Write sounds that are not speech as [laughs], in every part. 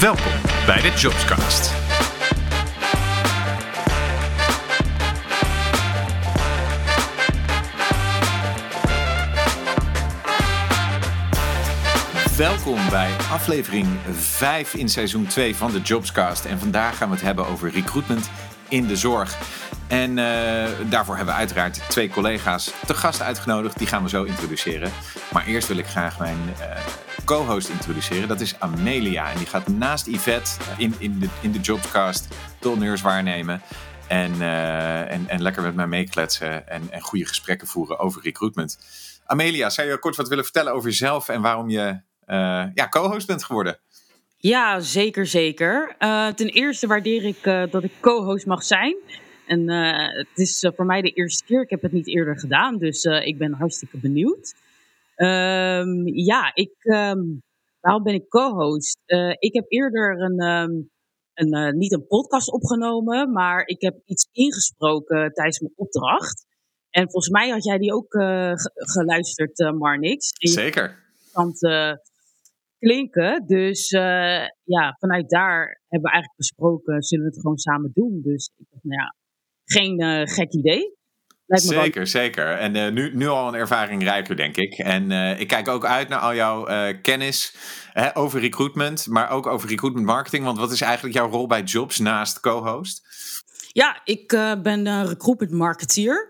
Welkom bij de Jobscast. Welkom bij aflevering 5 in seizoen 2 van de Jobscast. En vandaag gaan we het hebben over recruitment in de zorg. En uh, daarvoor hebben we uiteraard twee collega's te gast uitgenodigd. Die gaan we zo introduceren. Maar eerst wil ik graag mijn uh, co-host introduceren. Dat is Amelia. En die gaat naast Yvette in, in, de, in de Jobscast de honneurs waarnemen. En, uh, en, en lekker met mij meekletsen en, en goede gesprekken voeren over recruitment. Amelia, zou je kort wat willen vertellen over jezelf en waarom je ja, co-host bent geworden? Ja, zeker, zeker. Uh, ten eerste waardeer ik dat ik co-host mag zijn. En het is voor mij de eerste keer. Ik heb het niet eerder gedaan, dus ik ben hartstikke benieuwd. Um, ja, ik, um, waarom ben ik co-host? ik heb eerder een, um, een niet een podcast opgenomen, maar ik heb iets ingesproken tijdens mijn opdracht. En volgens mij had jij die ook geluisterd, Marnix. Zeker. Want klinken. Dus uh, ja, vanuit daar hebben we eigenlijk besproken, zullen we het gewoon samen doen. Dus ik dacht, nou ja, geen uh, gek idee. Zeker, wel... zeker. En uh, nu, nu al een ervaring rijker, denk ik. En ik kijk ook uit naar al jouw kennis hè, over recruitment, maar ook over recruitment marketing. Want wat is eigenlijk jouw rol bij Jobs naast co-host? Ja, ik ben een recruitment marketeer.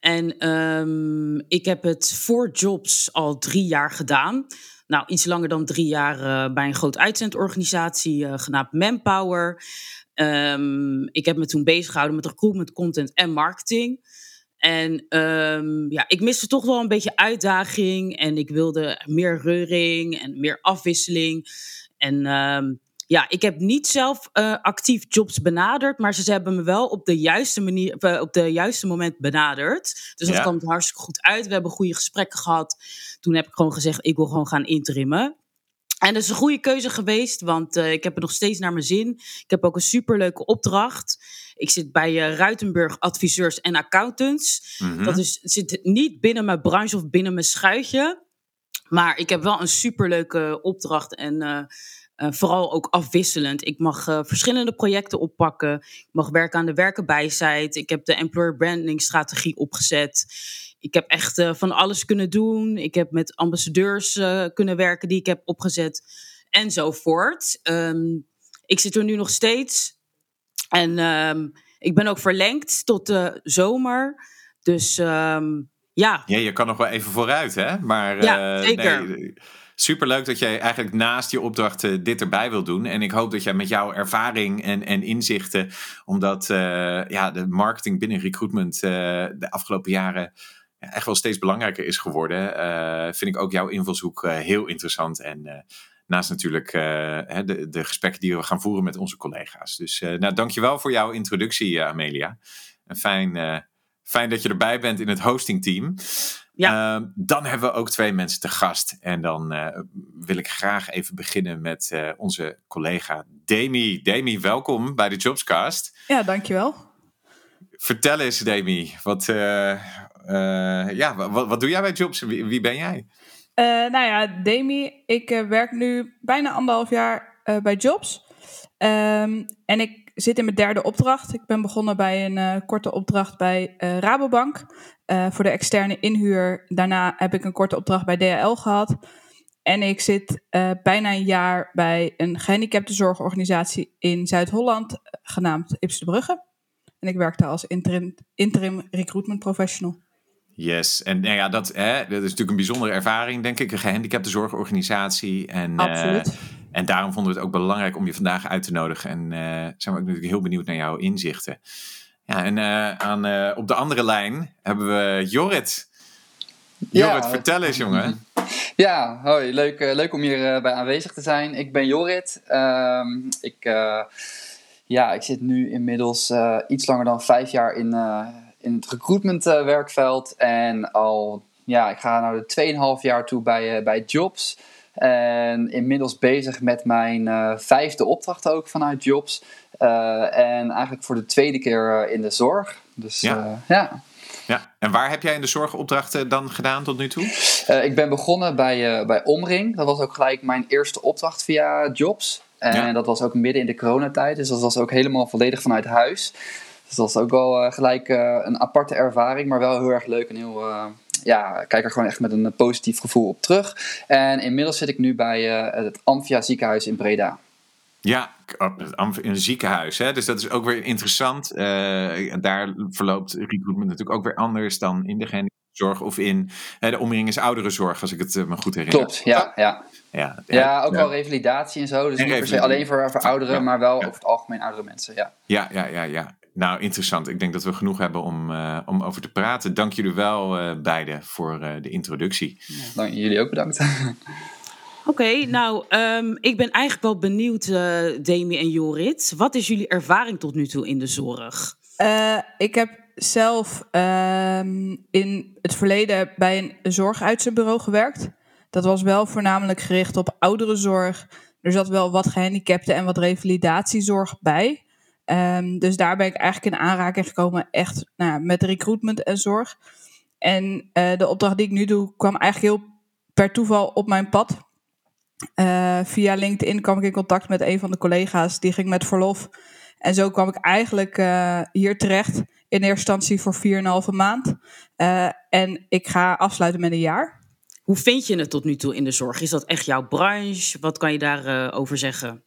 En um, ik heb het voor Jobs al drie jaar gedaan nou, iets langer dan drie jaar bij een groot uitzendorganisatie genaamd Manpower. Um, ik heb me toen bezig gehouden met recruitment, content en marketing. En um, ja, ik miste toch wel een beetje uitdaging en ik wilde meer reuring en meer afwisseling. En um, ja, ik heb niet zelf uh, actief jobs benaderd, maar ze hebben me wel op de juiste manier, uh, op de juiste moment benaderd. Dus dat ja. kwam hartstikke goed uit. We hebben goede gesprekken gehad. Toen heb ik gewoon gezegd, ik wil gewoon gaan interimmen. En dat is een goede keuze geweest, want uh, ik heb er nog steeds naar mijn zin. Ik heb ook een superleuke opdracht. Ik zit bij uh, Ruitenburg Adviseurs en Accountants. Mm -hmm. Dat is, zit niet binnen mijn branche of binnen mijn schuitje. Maar ik heb wel een superleuke opdracht en uh, uh, vooral ook afwisselend. Ik mag uh, verschillende projecten oppakken. Ik mag werken aan de werkenbijzijd. Ik heb de employer branding strategie opgezet. Ik heb echt uh, van alles kunnen doen. Ik heb met ambassadeurs kunnen werken die ik heb opgezet. Enzovoort. Um, ik zit er nu nog steeds. En um, ik ben ook verlengd tot de zomer. Dus um, ja. Ja, je kan nog wel even vooruit, hè? Maar, ja, zeker. Nee, superleuk dat jij eigenlijk naast je opdrachten dit erbij wil doen. En ik hoop dat jij met jouw ervaring en, en inzichten, omdat uh, ja, de marketing binnen recruitment uh, de afgelopen jaren ja, echt wel steeds belangrijker is geworden, uh, vind ik ook jouw invalshoek heel interessant. En naast natuurlijk de, de gesprekken die we gaan voeren met onze collega's. Dus nou, dankjewel voor jouw introductie, Amelia. En fijn, fijn dat je erbij bent in het hostingteam. Ja. Uh, dan hebben we ook twee mensen te gast. En dan uh, wil ik graag even beginnen met uh, onze collega Demi. Demi, welkom bij de Jobscast. Ja, dankjewel. Vertel eens, Demi. Wat, eh, ja, wat, wat, doe jij bij Jobs? Wie, ben jij? nou ja, Demi, ik werk nu bijna anderhalf jaar bij Jobs. Um, en ik zit in mijn derde opdracht. Ik ben begonnen bij een uh, korte opdracht bij uh, Rabobank uh, voor de externe inhuur. Daarna heb ik een korte opdracht bij DHL gehad. En ik zit bijna een jaar bij een gehandicaptenzorgorganisatie in Zuid-Holland, genaamd Ips de Brugge. En ik werk daar als interim, interim recruitment professional. Yes, en nou ja, dat, hè, dat is natuurlijk een bijzondere ervaring, denk ik. Een gehandicaptenzorgorganisatie. En, Absoluut. En daarom vonden we het ook belangrijk om je vandaag uit te nodigen. En uh, zijn we ook natuurlijk heel benieuwd naar jouw inzichten. Ja, en uh, aan, uh, op de andere lijn hebben we Jorrit. Jorrit, ja, vertel eens, jongen. Ja, hoi. Leuk, leuk om hier bij aanwezig te zijn. Ik ben Jorrit. Um, ik, ja, ik zit nu inmiddels iets langer dan vijf jaar in, in het recruitment werkveld. En al, ja, ik ga naar de 2,5 jaar toe bij, bij Jobs. En inmiddels bezig met mijn vijfde opdracht ook vanuit Jobs. En eigenlijk voor de tweede keer in de zorg. Dus ja. ja. Ja, en waar heb jij in de zorgopdrachten dan gedaan tot nu toe? ik ben begonnen bij, bij Omring. Dat was ook gelijk mijn eerste opdracht via Jobs. En dat was ook midden in de coronatijd. Dus dat was ook helemaal volledig vanuit huis. Dus dat was ook wel gelijk een aparte ervaring, maar wel heel erg leuk en heel ja, kijk er gewoon echt met een positief gevoel op terug. En inmiddels zit ik nu bij het Amphia ziekenhuis in Breda. Ja, in een ziekenhuis. Hè? Dus dat is ook weer interessant. Daar verloopt recruitment natuurlijk ook weer anders dan in de gehandicaptenzorg of in uh, de omringers ouderenzorg, als ik het uh, me goed herinner. Klopt, ja. Ja, ja, ja ook wel revalidatie en zo. Dus niet per se alleen voor, voor ouderen, maar wel over het algemeen oudere mensen. Ja, ja, ja, ja. ja. Nou, interessant. Ik denk dat we genoeg hebben om, om over te praten. Dank jullie wel beiden voor de introductie. dank jullie ook bedankt. [laughs] Oké, nou, um, ik ben eigenlijk wel benieuwd, uh, Demi en Jorit. Wat is jullie ervaring tot nu toe in de zorg? Uh, ik heb zelf uh, in het verleden bij een zorguitzendbureau gewerkt. Dat was wel voornamelijk gericht op ouderenzorg. Er zat wel wat gehandicapten en wat revalidatiezorg bij. Um, dus daar ben ik eigenlijk in aanraking gekomen echt nou, met recruitment en zorg. En uh, de opdracht die ik nu doe kwam eigenlijk heel per toeval op mijn pad. Uh, via LinkedIn kwam ik in contact met een van de collega's. Die ging met verlof. En zo kwam ik eigenlijk uh, hier terecht. In eerste instantie voor 4,5 maand. Uh, en ik ga afsluiten met een jaar. Hoe vind je het tot nu toe in de zorg? Is dat echt jouw branche? Wat kan je daarover over zeggen?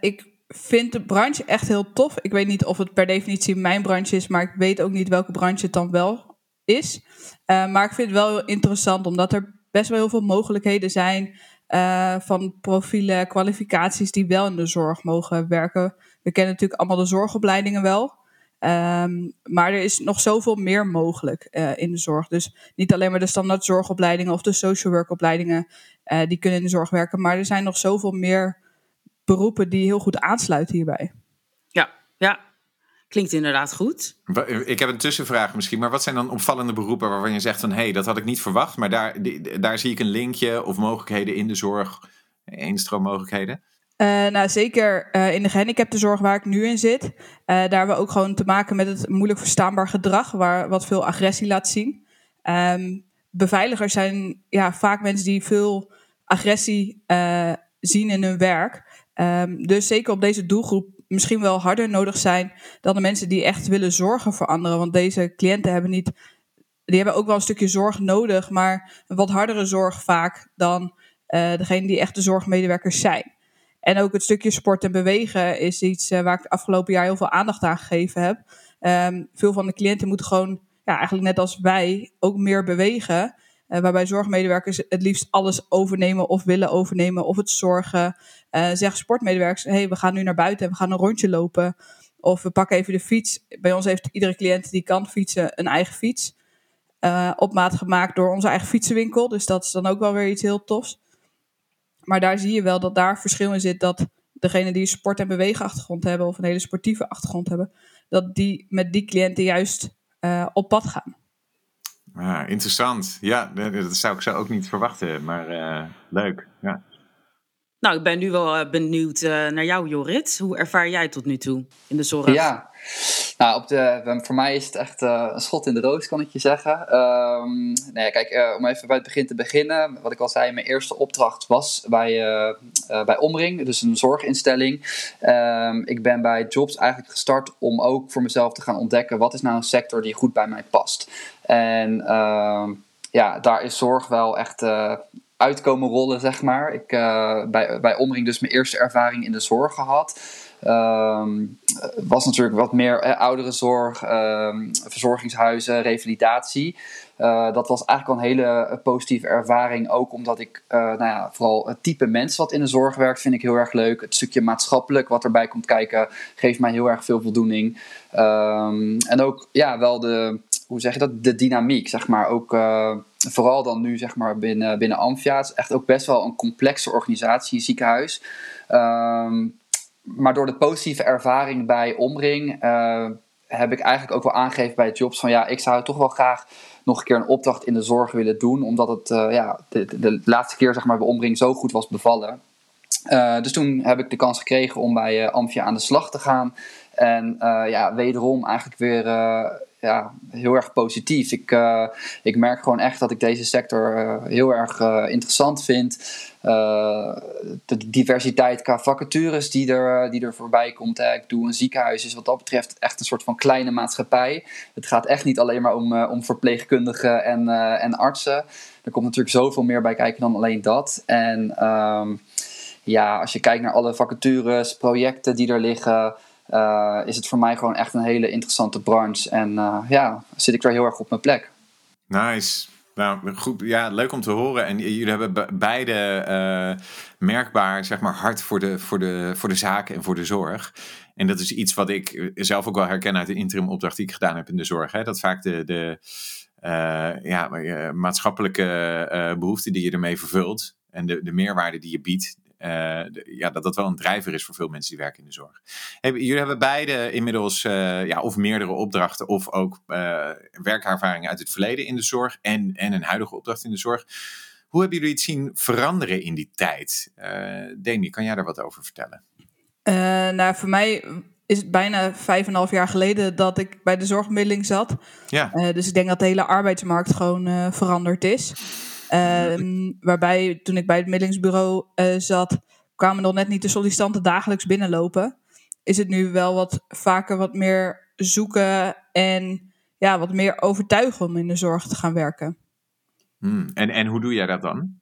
ik vind de branche echt heel tof. Ik weet niet of het per definitie mijn branche is. Maar ik weet ook niet welke branche het dan wel is. maar ik vind het wel interessant omdat er best wel heel veel mogelijkheden zijn. Uh, van profielen, kwalificaties die wel in de zorg mogen werken. We kennen natuurlijk allemaal de zorgopleidingen wel. Um, maar er is nog zoveel meer mogelijk uh, in de zorg. Dus niet alleen maar de standaard zorgopleidingen of de social work opleidingen, uh, die kunnen in de zorg werken. Maar er zijn nog zoveel meer beroepen die heel goed aansluiten hierbij. Ja, ja. Klinkt inderdaad goed. Ik heb een tussenvraag misschien, maar wat zijn dan opvallende beroepen waarvan je zegt van hé, hey, dat had ik niet verwacht, maar daar, daar zie ik een linkje of mogelijkheden in de zorg, instroommogelijkheden? Uh, nou, zeker uh, in de gehandicaptenzorg waar ik nu in zit. Uh, daar hebben we ook gewoon te maken met het moeilijk verstaanbaar gedrag, waar, wat veel agressie laat zien. Um, beveiligers zijn ja, vaak mensen die veel agressie zien in hun werk. Um, dus zeker op deze doelgroep misschien wel harder nodig zijn dan de mensen die echt willen zorgen voor anderen. Want deze cliënten hebben niet. Die hebben ook wel een stukje zorg nodig, maar een wat hardere zorg vaak dan degene die echt de zorgmedewerkers zijn. En ook het stukje sport en bewegen is iets uh, waar ik het afgelopen jaar heel veel aandacht aan gegeven heb. Um, veel van de cliënten moeten gewoon, ja, eigenlijk net als wij, ook meer bewegen. Uh, waarbij zorgmedewerkers het liefst alles overnemen of willen overnemen. Of het zorgen. Uh, zeggen sportmedewerkers: hey, we gaan nu naar buiten en we gaan een rondje lopen. Of we pakken even de fiets. Bij ons heeft iedere cliënt die kan fietsen een eigen fiets. Op maat gemaakt door onze eigen fietsenwinkel. Dus dat is dan ook wel weer iets heel tofs. Maar daar zie je wel dat daar verschil in zit. Dat degene die een sport- en beweegachtergrond hebben. of een hele sportieve achtergrond hebben. dat die met die cliënten juist uh, op pad gaan. Ah, interessant. Ja, dat zou ik zo ook niet verwachten, maar uh, leuk. Ja. Nou, ik ben nu wel eh, benieuwd uh, naar jou, Jorrit. Hoe ervaar jij tot nu toe in de zorg? Ja, nou, op de, voor mij is het echt uh, een schot in de roos, kan ik je zeggen. Um, nee, kijk, uh, om even bij het begin te beginnen. Wat ik al zei, mijn eerste opdracht was bij, bij Omring, dus een zorginstelling. Um, ik ben bij Jobs eigenlijk gestart om ook voor mezelf te gaan ontdekken... wat is nou een sector die goed bij mij past. En um, ja, daar is zorg wel echt uitkomen rollen, zeg maar. Ik bij, bij Omring dus mijn eerste ervaring in de zorg gehad... Um, was natuurlijk wat meer eh, ouderenzorg, um, verzorgingshuizen, revalidatie. Uh, dat was eigenlijk al een hele positieve ervaring. Ook omdat ik, nou ja, vooral het type mens wat in de zorg werkt, vind ik heel erg leuk. Het stukje maatschappelijk wat erbij komt kijken, geeft mij heel erg veel voldoening. Um, en ook, ja, wel de, hoe zeg je dat, de dynamiek, zeg maar. Ook vooral dan nu, zeg maar, binnen, binnen Amphia. Het is echt ook best wel een complexe organisatie, ziekenhuis. Um, maar door de positieve ervaring bij Omring uh, heb ik eigenlijk ook wel aangegeven bij Jobs van ja, ik zou toch wel graag nog een keer een opdracht in de zorg willen doen, omdat het uh, ja, de, de, laatste keer zeg maar bij Omring zo goed was bevallen. dus toen heb ik de kans gekregen om bij Amphia aan de slag te gaan. En ja, wederom eigenlijk weer ja, heel erg positief. Ik, uh, ik merk gewoon echt dat ik deze sector heel erg interessant vind. de diversiteit qua vacatures die er, die er voorbij komt. Hè. Ik doe een ziekenhuis, is wat dat betreft echt een soort van kleine maatschappij. Het gaat echt niet alleen maar om, om verpleegkundigen en, en artsen. Er komt natuurlijk zoveel meer bij kijken dan alleen dat. En um, ja, als je kijkt naar alle vacatures, projecten die er liggen. Uh, is het voor mij gewoon echt een hele interessante branche. En uh, ja, zit ik er heel erg op mijn plek. Nice. Nou, goed. Ja, leuk om te horen. En jullie hebben beide uh, merkbaar, zeg maar, hard voor de, voor, de, voor de zaken en voor de zorg. En dat is iets wat ik zelf ook wel herken uit de interim opdracht die ik gedaan heb in de zorg. Hè? Dat vaak de, de ja, maatschappelijke behoeften die je ermee vervult en de, de meerwaarde die je biedt, uh, ja, dat dat wel een drijver is voor veel mensen die werken in de zorg. Hey, jullie hebben beide inmiddels uh, ja, of meerdere opdrachten of ook uh, werkervaringen uit het verleden in de zorg en, en een huidige opdracht in de zorg. Hoe hebben jullie het zien veranderen in die tijd? Demi, kan jij daar wat over vertellen? nou, voor mij is het bijna vijf en een half jaar geleden dat ik bij de zorgbemiddeling zat. Ja. dus ik denk dat de hele arbeidsmarkt gewoon veranderd is. Ehm, waarbij toen ik bij het middelingsbureau uh, zat, kwamen nog net niet de sollicitanten dagelijks binnenlopen. Is het nu wel wat vaker wat meer zoeken en ja, wat meer overtuigen om in de zorg te gaan werken. Hmm. En, en hoe doe jij dat dan?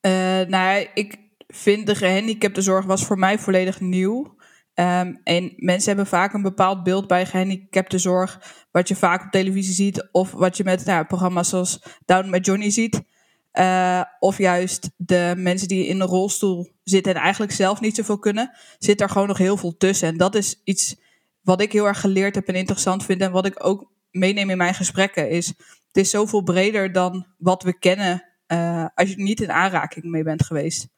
Uh, nou, ik vind de gehandicaptenzorg was voor mij volledig nieuw. Um, en mensen hebben vaak een bepaald beeld bij gehandicaptenzorg, wat je vaak op televisie ziet, of wat je met nou, programma's zoals Down met Johnny ziet. Uh, of juist de mensen die in een rolstoel zitten en eigenlijk zelf niet zoveel kunnen, zit er gewoon nog heel veel tussen. En dat is iets wat ik heel erg geleerd heb en interessant vind. En wat ik ook meeneem in mijn gesprekken is, het is zoveel breder dan wat we kennen uh, als je niet in aanraking mee bent geweest.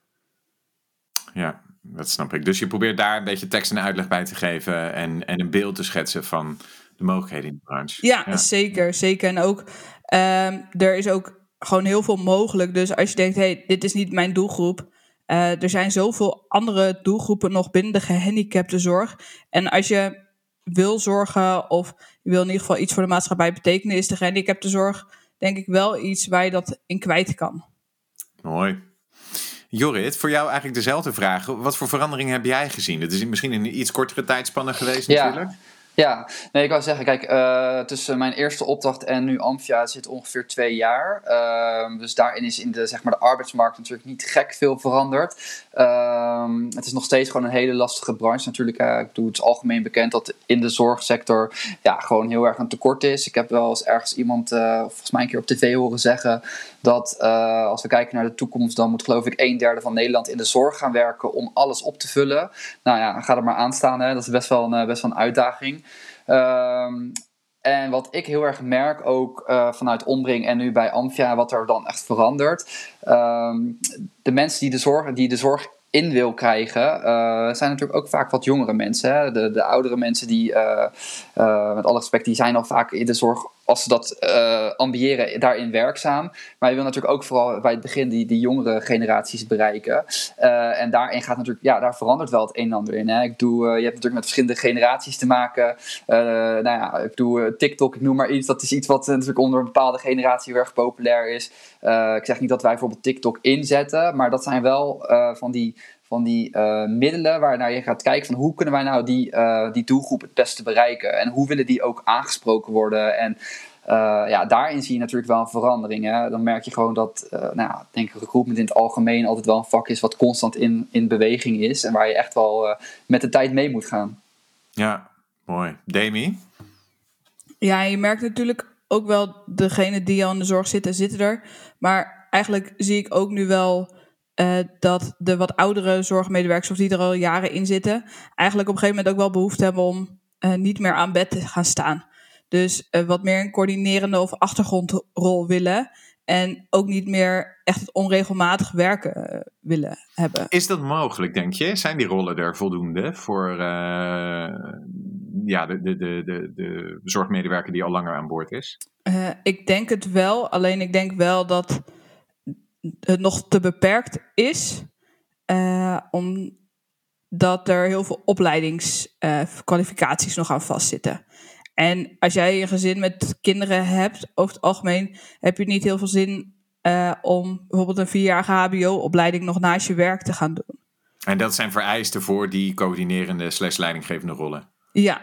Ja, dat snap ik. Dus je probeert daar een beetje tekst en uitleg bij te geven en, en een beeld te schetsen van de mogelijkheden in de branche. Ja, zeker, zeker. En ook, um, er is ook gewoon heel veel mogelijk. Dus als je denkt, hey, dit is niet mijn doelgroep. Uh, er zijn zoveel andere doelgroepen nog binnen de gehandicaptenzorg. En als je wil zorgen of je wil in ieder geval iets voor de maatschappij betekenen, is de gehandicaptenzorg denk ik wel iets waar je dat in kwijt kan. Mooi. Jorrit, voor jou eigenlijk dezelfde vraag. Wat voor veranderingen heb jij gezien? Het is misschien een iets kortere tijdspanne geweest natuurlijk. Ja, nee, ik wou zeggen, kijk, uh, tussen mijn eerste opdracht en nu Amphia zit ongeveer twee jaar. Uh, dus daarin is in de, zeg maar, de arbeidsmarkt natuurlijk niet gek veel veranderd. Uh, het is nog steeds gewoon een hele lastige branche natuurlijk. Uh, ik doe het algemeen bekend dat in de zorgsector ja, gewoon heel erg een tekort is. Ik heb wel eens ergens iemand, uh, volgens mij een keer op tv horen zeggen, dat als we kijken naar de toekomst, dan moet geloof ik een derde van Nederland in de zorg gaan werken om alles op te vullen. Nou ja, ga er maar aan staan, hè. dat is best wel een, best wel een uitdaging. Um, en wat ik heel erg merk, ook uh, vanuit Ombring en nu bij Amphia, wat er dan echt verandert. Um, de mensen die de zorg, die de zorg in wil krijgen, uh, zijn natuurlijk ook vaak wat jongere mensen. Hè? De, de oudere mensen die, uh, met alle respect, die zijn al vaak in de zorg als ze dat uh, ambiëren, daarin werkzaam. Maar je wil natuurlijk ook vooral bij het begin die, die jongere generaties bereiken. Uh, en daarin gaat natuurlijk, ja, daar verandert wel het een en ander in. Hè. Ik doe, uh, je hebt natuurlijk met verschillende generaties te maken. nou ja, ik doe TikTok, ik noem maar iets. Dat is iets wat natuurlijk onder een bepaalde generatie heel erg populair is. ik zeg niet dat wij bijvoorbeeld TikTok inzetten, maar dat zijn wel van die van die uh, middelen waarnaar je gaat kijken van hoe kunnen wij nou die, uh, die doelgroep het beste bereiken en hoe willen die ook aangesproken worden en uh, ja, daarin zie je natuurlijk wel een verandering. Hè? Dan merk je gewoon dat, nou ja, denk ik, recruitment in het algemeen altijd wel een vak is wat constant in, in beweging is en waar je echt wel met de tijd mee moet gaan. Ja, mooi. Demi? Ja, je merkt natuurlijk ook wel degene die al in de zorg zitten, zitten er. Maar eigenlijk zie ik ook nu wel uh, dat de wat oudere zorgmedewerkers, of die er al jaren in zitten, eigenlijk op een gegeven moment ook wel behoefte hebben om uh, niet meer aan bed te gaan staan. Dus uh, wat meer een coördinerende of achtergrondrol willen. En ook niet meer echt het onregelmatig werken willen hebben. Is dat mogelijk, denk je? Zijn die rollen er voldoende voor ja, de, de, de, de, de zorgmedewerker die al langer aan boord is? ik denk het wel. Alleen ik denk wel dat het nog te beperkt is. omdat er heel veel opleidingskwalificaties nog aan vastzitten. En als jij een gezin met kinderen hebt, over het algemeen heb je niet heel veel zin om bijvoorbeeld een vierjarige HBO-opleiding nog naast je werk te gaan doen. En dat zijn vereisten voor die coördinerende slash leidinggevende rollen? Ja.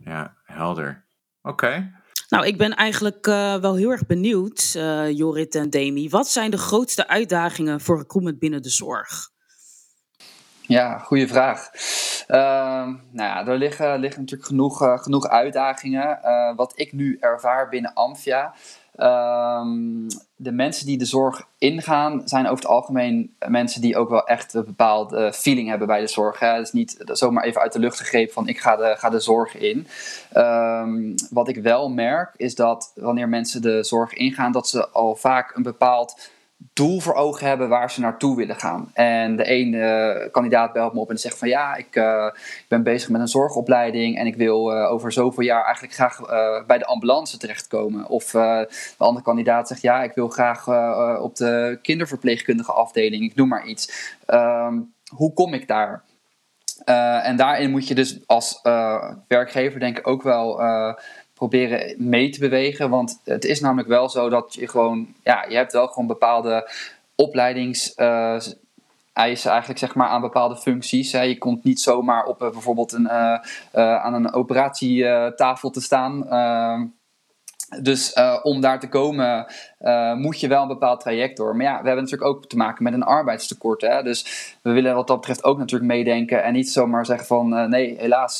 Ja, helder. Oké. Nou, ik ben eigenlijk uh, wel heel erg benieuwd, uh, Jorit en Demi. Wat zijn de grootste uitdagingen voor recruitment binnen de zorg? Ja, goede vraag. Uh, nou ja, er liggen, liggen natuurlijk genoeg, uh, genoeg uitdagingen. wat ik nu ervaar binnen Amphia Um, de mensen die de zorg ingaan, zijn over het algemeen mensen die ook wel echt een bepaalde feeling hebben bij de zorg. Het is niet zomaar even uit de lucht gegrepen van ik ga de, ga de zorg in. Um, wat ik wel merk is dat wanneer mensen de zorg ingaan, dat ze al vaak een bepaald doel voor ogen hebben waar ze naartoe willen gaan. En de ene kandidaat belt me op en zegt van ja, ik, uh, ben bezig met een zorgopleiding en ik wil uh, over zoveel jaar eigenlijk graag bij de ambulance terechtkomen. Of de andere kandidaat zegt ja, ik wil graag op de kinderverpleegkundige afdeling, ik noem maar iets. Um, hoe kom ik daar? en daarin moet je dus als werkgever denk ik ook wel proberen mee te bewegen. Want het is namelijk wel zo dat je gewoon, ja, je hebt wel gewoon bepaalde opleidings. Uh, eisen eigenlijk zeg maar aan bepaalde functies. Je komt niet zomaar op uh, bijvoorbeeld een, uh, aan een operatietafel te staan. Ehm, dus om daar te komen moet je wel een bepaald traject door. Maar ja, we hebben natuurlijk ook te maken met een arbeidstekort. Hè? Dus we willen wat dat betreft ook natuurlijk meedenken. En niet zomaar zeggen van nee, helaas,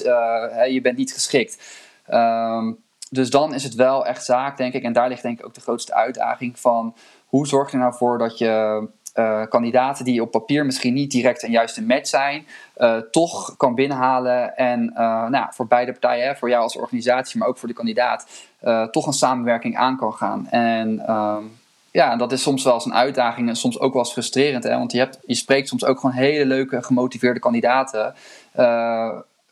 je bent niet geschikt. Um, dus dan is het wel echt zaak, denk ik. En daar ligt denk ik ook de grootste uitdaging van hoe zorg je er nou voor dat je uh, kandidaten die op papier misschien niet direct een juiste match zijn, uh, toch kan binnenhalen. En uh, nou, voor beide partijen, voor jou als organisatie, maar ook voor de kandidaat, toch een samenwerking aan kan gaan. En ehm, ja, dat is soms wel eens een uitdaging en soms ook wel eens frustrerend. Hè? Want je, hebt, je spreekt soms ook gewoon hele leuke, gemotiveerde kandidaten.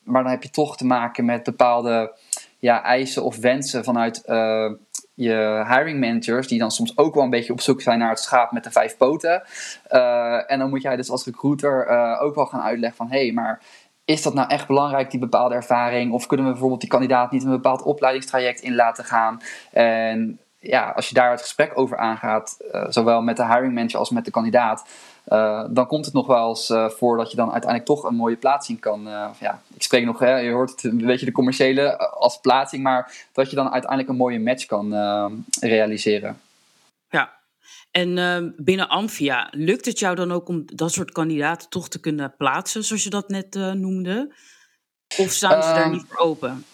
maar dan heb je toch te maken met bepaalde ja, eisen of wensen vanuit uh, je hiring managers, die dan soms ook wel een beetje op zoek zijn naar het schaap met de vijf poten. Uh, en dan moet jij dus als recruiter uh, ook wel gaan uitleggen van hé, hey, maar is dat nou echt belangrijk, die bepaalde ervaring? Of kunnen we bijvoorbeeld die kandidaat niet een bepaald opleidingstraject in laten gaan? En ja, als je daar het gesprek over aangaat, zowel met de hiring manager als met de kandidaat, uh, dan komt het nog wel eens uh, voor dat je dan uiteindelijk toch een mooie plaatsing kan. Uh, ja, ik spreek nog, hè, je hoort het een beetje de commerciële als plaatsing, maar dat je dan uiteindelijk een mooie match kan realiseren. Ja, en binnen Amphia, lukt het jou dan ook om dat soort kandidaten toch te kunnen plaatsen, zoals je dat net noemde? Of staan ze daar ehm, niet voor open?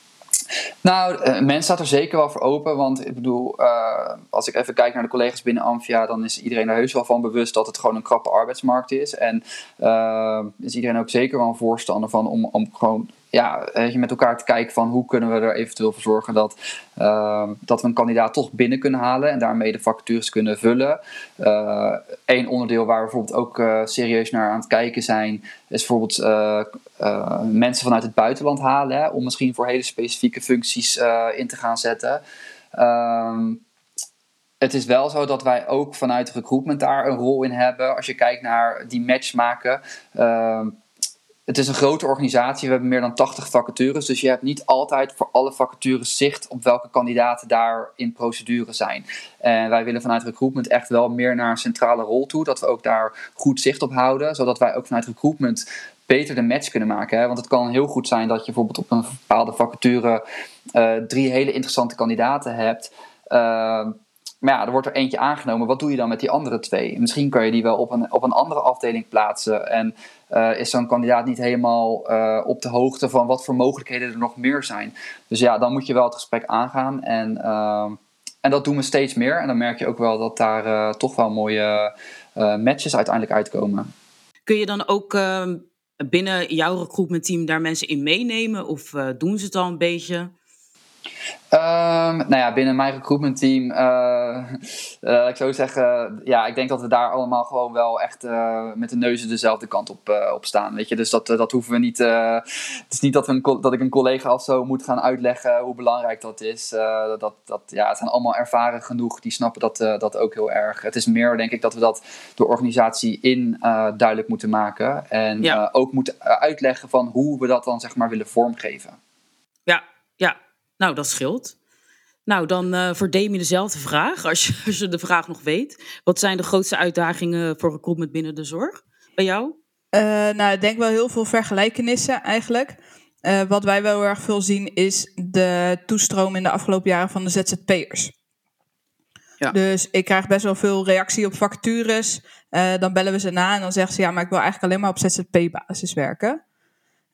Nou, uh, men staat er zeker wel voor open. Want ik bedoel, uh, als ik even kijk naar de collega's binnen Amphia, dan is iedereen er heus wel van bewust dat het gewoon een krappe arbeidsmarkt is. En uh, is iedereen ook zeker wel een voorstander van om, om gewoon ja, met elkaar te kijken van hoe kunnen we er eventueel voor zorgen dat, uh, dat we een kandidaat toch binnen kunnen halen en daarmee de vacatures kunnen vullen. Eén uh, onderdeel waar we bijvoorbeeld ook uh, serieus naar aan het kijken zijn, is bijvoorbeeld mensen vanuit het buitenland halen, om misschien voor hele specifieke functies in te gaan zetten. Ehm, het is wel zo dat wij ook vanuit recruitment daar een rol in hebben. Als je kijkt naar die match maken. Ehm, het is een grote organisatie. We hebben meer dan 80 vacatures. Dus je hebt niet altijd voor alle vacatures zicht op welke kandidaten daar in procedure zijn. En wij willen vanuit recruitment echt wel meer naar een centrale rol toe. Dat we ook daar goed zicht op houden. Zodat wij ook vanuit recruitment beter de match kunnen maken. Hè? Want het kan heel goed zijn dat je bijvoorbeeld op een bepaalde vacature uh, drie hele interessante kandidaten hebt. Uh, maar ja, er wordt er eentje aangenomen. Wat doe je dan met die andere twee? Misschien kan je die wel op een, op een andere afdeling plaatsen. En uh, is zo'n kandidaat niet helemaal uh, op de hoogte van wat voor mogelijkheden er nog meer zijn. Dus ja, dan moet je wel het gesprek aangaan. En, uh, en dat doen we steeds meer. En dan merk je ook wel dat daar uh, toch wel mooie matches uiteindelijk uitkomen. Kun je dan ook ehm, binnen jouw recruitment team daar mensen in meenemen? Of doen ze het al een beetje? Um, nou ja, binnen mijn recruitment team, uh, uh, ik zou zeggen, ja, ik denk dat we daar allemaal gewoon wel echt uh, met de neuzen dezelfde kant op, op staan. Weet je, dus dat, dat hoeven we niet. het is niet dat, we een, dat ik een collega of zo moet gaan uitleggen hoe belangrijk dat is. dat, dat, ja, het zijn allemaal ervaren genoeg, die snappen dat, dat ook heel erg. Het is meer, denk ik, dat we dat de organisatie in duidelijk moeten maken. En ja. ook moeten uitleggen van hoe we dat dan zeg maar willen vormgeven. Ja, ja, nou, dat scheelt. Nou, dan uh, voor Demi dezelfde vraag, als je, als je de vraag nog weet. Wat zijn de grootste uitdagingen voor recruitment binnen de zorg bij jou? Uh, nou, ik denk wel heel veel vergelijkenissen eigenlijk. Uh, wat wij wel heel erg veel zien is de toestroom in de afgelopen jaren van de ZZP'ers. Ja. Dus ik krijg best wel veel reactie op vacatures. dan bellen we ze na en dan zeggen ze ja, maar ik wil eigenlijk alleen maar op ZZP-basis werken.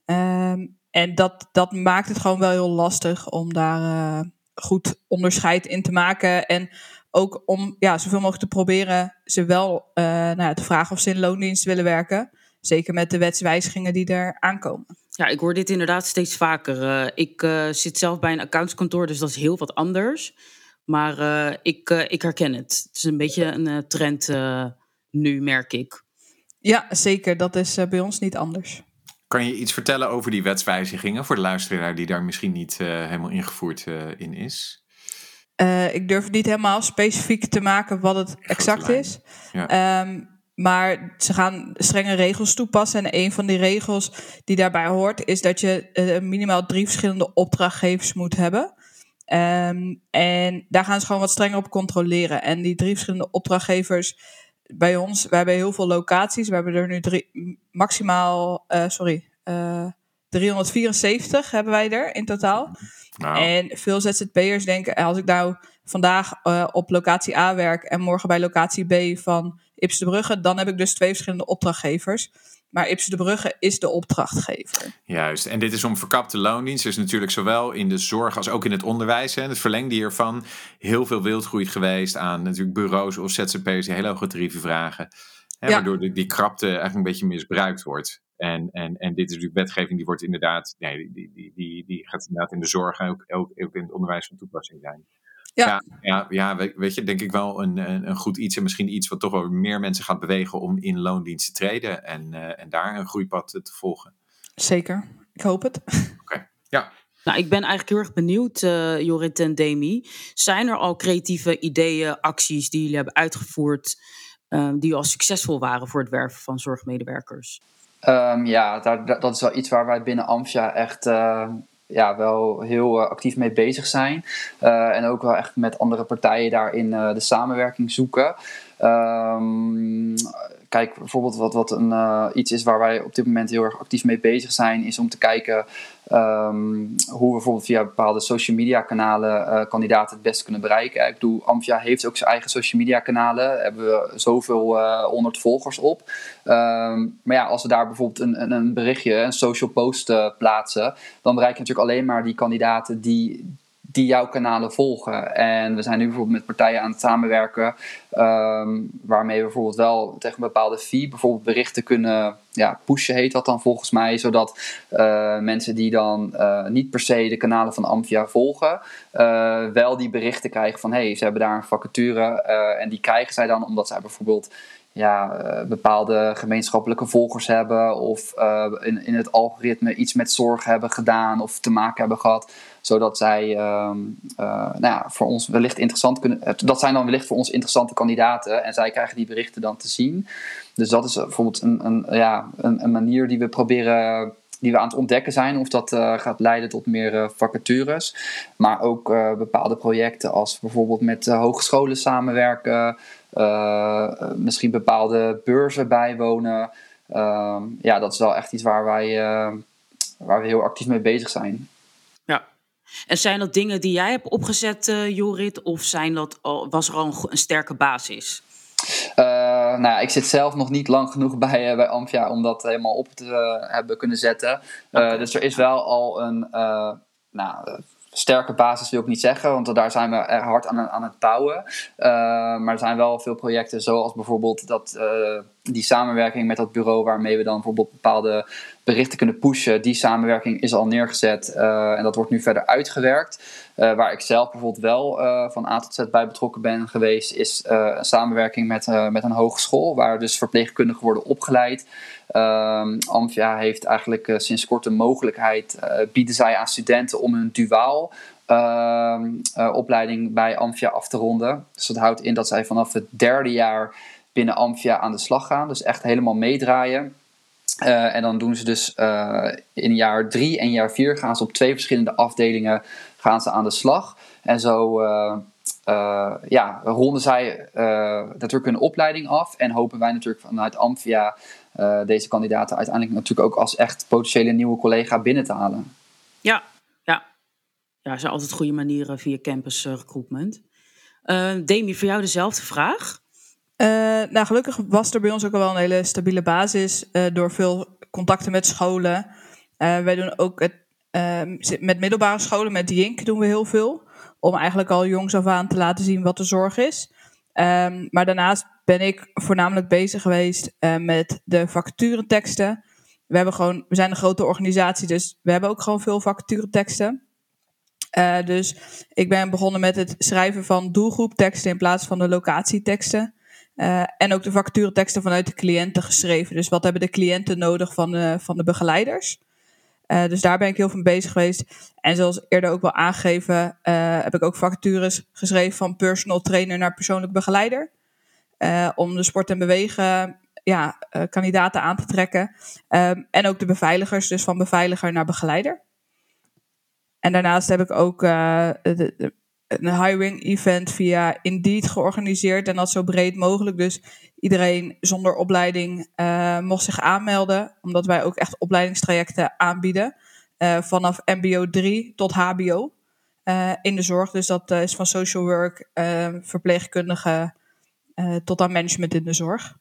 Ehm, en dat, dat maakt het gewoon wel heel lastig om daar uh, goed onderscheid in te maken. En ook om ja, zoveel mogelijk te proberen ze wel uh, nou ja, te vragen of ze in loondienst willen werken. Zeker met de wetswijzigingen die er aankomen. Ja, ik hoor dit inderdaad steeds vaker. Uh, ik zit zelf bij een accountskantoor, dus dat is heel wat anders. Maar ik, ik herken het. Het is een beetje een trend nu, merk ik. Ja, zeker. Dat is bij ons niet anders. Kan je iets vertellen over die wetswijzigingen voor de luisteraar die daar misschien niet uh, helemaal ingevoerd uh, in is? Uh, ik durf niet helemaal specifiek te maken wat het exact is. Ja. Um, maar ze gaan strenge regels toepassen. En een van die regels die daarbij hoort, is dat je minimaal drie verschillende opdrachtgevers moet hebben. Um, en daar gaan ze gewoon wat strenger op controleren. En die drie verschillende opdrachtgevers bij ons, we hebben heel veel locaties. We hebben er nu drie, maximaal, uh, sorry, uh, eh, 374 hebben wij er in totaal. Nou. En veel ZZP'ers denken, als ik nou vandaag uh, op locatie A werk en morgen bij locatie B van Ips de Brugge, dan heb ik dus twee verschillende opdrachtgevers. Maar Ipsen de Brugge is de opdrachtgever. Juist, en dit is om verkapte loondienst. Dus natuurlijk zowel in de zorg als ook in het onderwijs. En het verlengde hiervan heel veel wildgroei geweest aan natuurlijk bureaus of ZZP'ers die hele hoge tarieven vragen. Hè, ja. Waardoor die, die krapte eigenlijk een beetje misbruikt wordt. En, en, en dit is natuurlijk wetgeving die wordt inderdaad, nee, die, die, die, die gaat inderdaad in de zorg en ook, ook, ook in het onderwijs van toepassing zijn. Ja. ja, ja, weet je, denk ik wel een, een, goed iets en misschien iets wat toch wel meer mensen gaat bewegen om in loondienst te treden en, uh, en daar een groeipad te volgen. Zeker, ik hoop het. [laughs] Oké, ja. Nou, ik ben eigenlijk heel erg benieuwd, uh, Jorrit en Demi. Zijn er al creatieve ideeën, acties die jullie hebben uitgevoerd, uh, die al succesvol waren voor het werven van zorgmedewerkers? Um, ja, daar, dat is wel iets waar wij binnen Amfia echt ja, wel heel uh, actief mee bezig zijn. Uh, en ook wel echt met andere partijen daarin uh, de samenwerking zoeken. Um, kijk, bijvoorbeeld wat, wat een, iets is waar wij op dit moment heel erg actief mee bezig zijn, is om te kijken um, hoe we bijvoorbeeld via bepaalde social media kanalen uh, kandidaten het beste kunnen bereiken. Ik bedoel, Amphia heeft ook zijn eigen social media kanalen, hebben we zoveel uh, honderd volgers op. Um, maar ja, als we daar bijvoorbeeld een, een, een berichtje, een social post plaatsen, dan bereik je natuurlijk alleen maar die kandidaten die die jouw kanalen volgen. En we zijn nu bijvoorbeeld met partijen aan het samenwerken, um, waarmee we bijvoorbeeld wel tegen een bepaalde fee bijvoorbeeld berichten kunnen ja, pushen, heet dat dan volgens mij, zodat uh, mensen die dan uh, niet per se de kanalen van Amphia volgen, uh, wel die berichten krijgen van hey, ze hebben daar een vacature en die krijgen zij dan omdat zij bijvoorbeeld ja, bepaalde gemeenschappelijke volgers hebben of in, in het algoritme iets met zorg hebben gedaan of te maken hebben gehad zodat zij um, nou ja, voor ons wellicht interessant kunnen. Eh, dat zijn dan wellicht voor ons interessante kandidaten. En zij krijgen die berichten dan te zien. Dus dat is bijvoorbeeld een, een, ja, een, een manier die we proberen die we aan het ontdekken zijn. Of dat uh, gaat leiden tot meer vacatures. Maar ook bepaalde projecten als bijvoorbeeld met hogescholen samenwerken. misschien bepaalde beurzen bijwonen. Ehm, ja, dat is wel echt iets waar wij, waar we heel actief mee bezig zijn. En zijn dat dingen die jij hebt opgezet, uh, Jorit, of zijn dat was er al een, een sterke basis? Uh, nou ja, ik zit zelf nog niet lang genoeg bij, uh, bij Amphia om dat helemaal op te hebben kunnen zetten. Okay. Dus er is wel al een nou, sterke basis, wil ik niet zeggen, want daar zijn we hard aan, aan het bouwen. maar er zijn wel veel projecten, zoals bijvoorbeeld dat die samenwerking met dat bureau waarmee we dan bijvoorbeeld bepaalde berichten kunnen pushen, die samenwerking is al neergezet en dat wordt nu verder uitgewerkt. waar ik zelf bijvoorbeeld wel van A tot Z bij betrokken ben geweest, is een samenwerking met, met een hogeschool waar dus verpleegkundigen worden opgeleid. Um, Amphia heeft eigenlijk sinds kort de mogelijkheid, bieden zij aan studenten om een duaal uh, opleiding bij Amphia af te ronden. Dus dat houdt in dat zij vanaf het derde jaar binnen Amphia aan de slag gaan. Dus echt helemaal meedraaien. En dan doen ze dus in jaar drie en jaar vier gaan ze op twee verschillende afdelingen gaan ze aan de slag. En zo ja, ronden zij natuurlijk hun opleiding af. En hopen wij natuurlijk vanuit Amphia deze kandidaten uiteindelijk natuurlijk ook als echt potentiële nieuwe collega binnen te halen. Ja, ja, zijn altijd goede manieren via campus uh, recruitment. Uh, Demi, voor jou dezelfde vraag? Uh, nou, gelukkig was er bij ons ook al wel een hele stabiele basis door veel contacten met scholen. wij doen ook het, ehm, met middelbare scholen, met Jink doen we heel veel. Om eigenlijk al jongs af aan te laten zien wat de zorg is. Um, maar daarnaast ben ik voornamelijk bezig geweest met de vacatureteksten. We, hebben gewoon, we zijn een grote organisatie, dus we hebben ook gewoon veel vacatureteksten. Uh, dus ik ben begonnen met het schrijven van doelgroepteksten in plaats van de locatieteksten. Uh, en ook de vacatureteksten vanuit de cliënten geschreven. Dus wat hebben de cliënten nodig van de, van de begeleiders? Dus daar ben ik heel veel mee bezig geweest. En zoals eerder ook wel aangegeven, heb ik ook vacatures geschreven van personal trainer naar persoonlijk begeleider. Om de sport en bewegen ja, kandidaten aan te trekken. Um, en ook de beveiligers, dus van beveiliger naar begeleider. En daarnaast heb ik ook uh, een hiring event via Indeed georganiseerd. En dat zo breed mogelijk. Dus iedereen zonder opleiding mocht zich aanmelden. Omdat wij ook echt opleidingstrajecten aanbieden. Vanaf MBO 3 tot HBO in de zorg. Dus dat is van social work, verpleegkundige tot aan management in de zorg.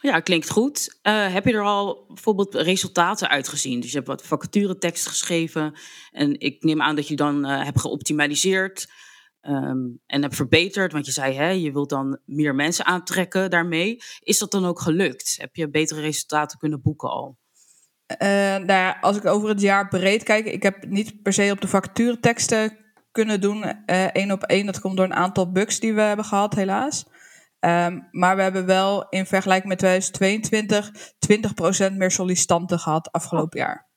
Ja, klinkt goed. Uh, heb je er al bijvoorbeeld resultaten uitgezien? Dus je hebt wat vacaturetekst geschreven. En ik neem aan dat je dan uh, hebt geoptimaliseerd um, en hebt verbeterd. Want je zei, hè, je wilt dan meer mensen aantrekken daarmee. Is dat dan ook gelukt? Heb je betere resultaten kunnen boeken al? Uh, nou ja, als ik over het jaar breed kijk, ik heb niet per se op de vacatureteksten kunnen doen, één op één. Dat komt door een aantal bugs die we hebben gehad, helaas. Um, maar we hebben wel in vergelijking met 2022 20% meer sollicitanten gehad afgelopen jaar.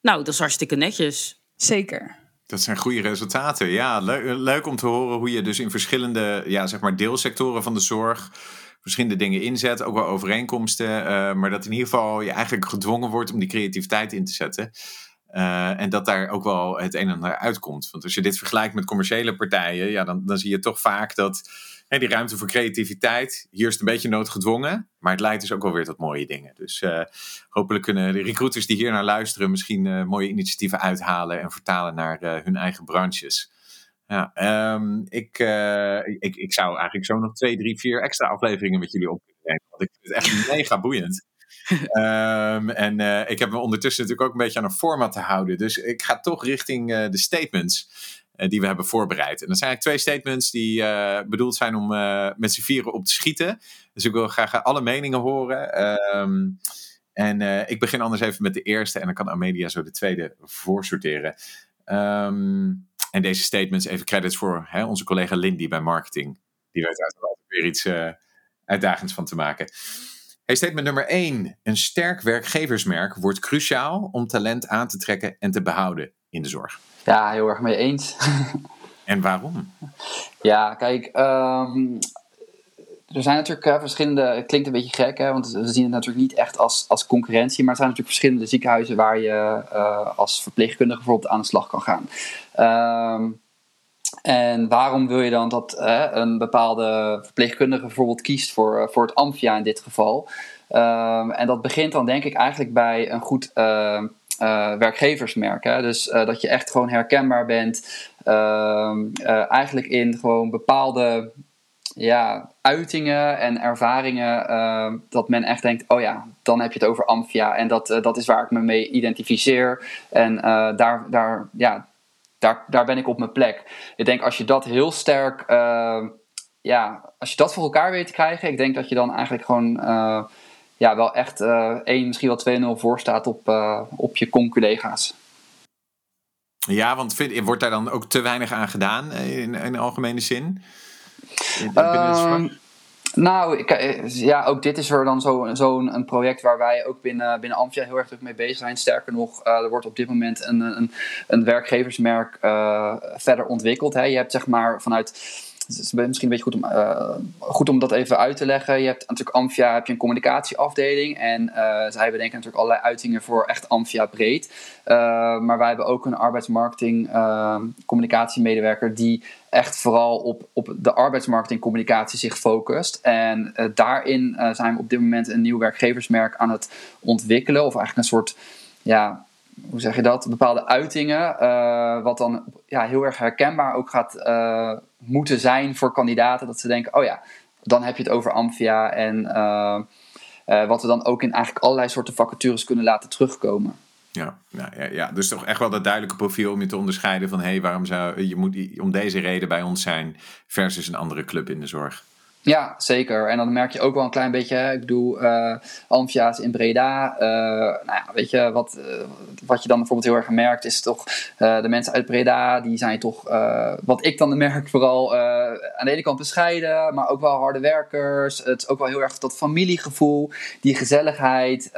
Nou, dat is hartstikke netjes. Zeker. Dat zijn goede resultaten. Ja, leuk, leuk om te horen hoe je dus in verschillende ja, zeg maar deelsectoren van de zorg verschillende dingen inzet, ook wel overeenkomsten, uh, maar dat in ieder geval je eigenlijk gedwongen wordt om die creativiteit in te zetten. Uh, en dat daar ook wel het een en ander uitkomt. Want als je dit vergelijkt met commerciële partijen, ja, dan, dan zie je toch vaak dat die ruimte voor creativiteit, hier is het een beetje noodgedwongen, maar het leidt dus ook wel weer tot mooie dingen. Dus uh, hopelijk kunnen de recruiters die hier naar luisteren misschien uh, mooie initiatieven uithalen en vertalen naar uh, hun eigen branches. Ja, um, ik, ik, ik zou eigenlijk zo nog twee, drie, vier extra afleveringen met jullie op kunnen nemen, want ik vind het echt [laughs] mega boeiend. um, en ik heb me ondertussen natuurlijk ook een beetje aan een format te houden. Dus ik ga toch richting de statements. Eh, die we hebben voorbereid. En dat zijn eigenlijk twee statements die uh, bedoeld zijn om uh, met z'n vieren op te schieten. Dus ik wil graag alle meningen horen. Um, en ik begin anders even met de eerste en dan kan Amelia zo de tweede voorsorteren. Um, en deze statements, even credits voor hè, onze collega Lindy bij marketing. Die weet er altijd weer iets uitdagends van te maken. Statement nummer 1. Een sterk werkgeversmerk wordt cruciaal om talent aan te trekken en te behouden in de zorg. Ja, heel erg mee eens. [laughs] En waarom? Ja, kijk, um, er zijn natuurlijk uh, verschillende. Het klinkt een beetje gek, hè, want we zien het natuurlijk niet echt als, als concurrentie. Maar er zijn natuurlijk verschillende ziekenhuizen waar je uh, als verpleegkundige bijvoorbeeld aan de slag kan gaan. Um, en waarom wil je dan dat uh, een bepaalde verpleegkundige bijvoorbeeld kiest voor, voor het Amphia in dit geval? Um, en dat begint dan denk ik eigenlijk bij een goed uh, werkgeversmerk. Hè? Dus uh, dat je echt gewoon herkenbaar bent. Uh, eigenlijk in gewoon bepaalde ja, uitingen en ervaringen. Ehm, dat men echt denkt: oh ja, dan heb je het over Amphia. En dat, dat is waar ik me mee identificeer. En daar, daar, ja, daar, daar ben ik op mijn plek. Ik denk als je dat heel sterk. ja, als je dat voor elkaar weet te krijgen. Ik denk dat je dan eigenlijk gewoon ja, wel echt uh, 1, misschien wel 2-0 voor staat op, op je con-collega's. Ja, want vind, wordt daar dan ook te weinig aan gedaan in, in algemene zin? Uh, nou, ik, eh, ja, ook dit is er dan zo'n zo een project waar wij ook binnen, binnen Amphia heel erg druk mee bezig zijn. Sterker nog, uh, er wordt op dit moment een, een, een werkgeversmerk uh, verder ontwikkeld. Hè. Je hebt zeg maar vanuit het is misschien een beetje goed om, uh, goed om dat even uit te leggen. Je hebt natuurlijk Amphia, heb je een communicatieafdeling. En uh, zij bedenken natuurlijk allerlei uitingen voor echt Amphia breed. Uh, maar wij hebben ook een arbeidsmarketing communicatiemedewerker die echt vooral op, op de arbeidsmarketing communicatie zich focust. En daarin zijn we op dit moment een nieuw werkgeversmerk aan het ontwikkelen. Of eigenlijk een soort ja, hoe zeg je dat, bepaalde uitingen, uh, wat dan ja, heel erg herkenbaar ook gaat uh, moeten zijn voor kandidaten. Dat ze denken, oh ja, dan heb je het over Amphia en uh, wat we dan ook in eigenlijk allerlei soorten vacatures kunnen laten terugkomen. Ja, ja, ja, ja, dus toch echt wel dat duidelijke profiel om je te onderscheiden van hé, hey, waarom zou je moet om deze reden bij ons zijn versus een andere club in de zorg. Ja, zeker. En dan merk je ook wel een klein beetje, ik bedoel, uh, in Breda. Uh, nou ja, weet je, wat, uh, wat je dan bijvoorbeeld heel erg merkt, is toch de mensen uit Breda, die zijn toch, wat ik dan merk, vooral aan de ene kant bescheiden, maar ook wel harde werkers. Het is ook wel heel erg dat familiegevoel, die gezelligheid,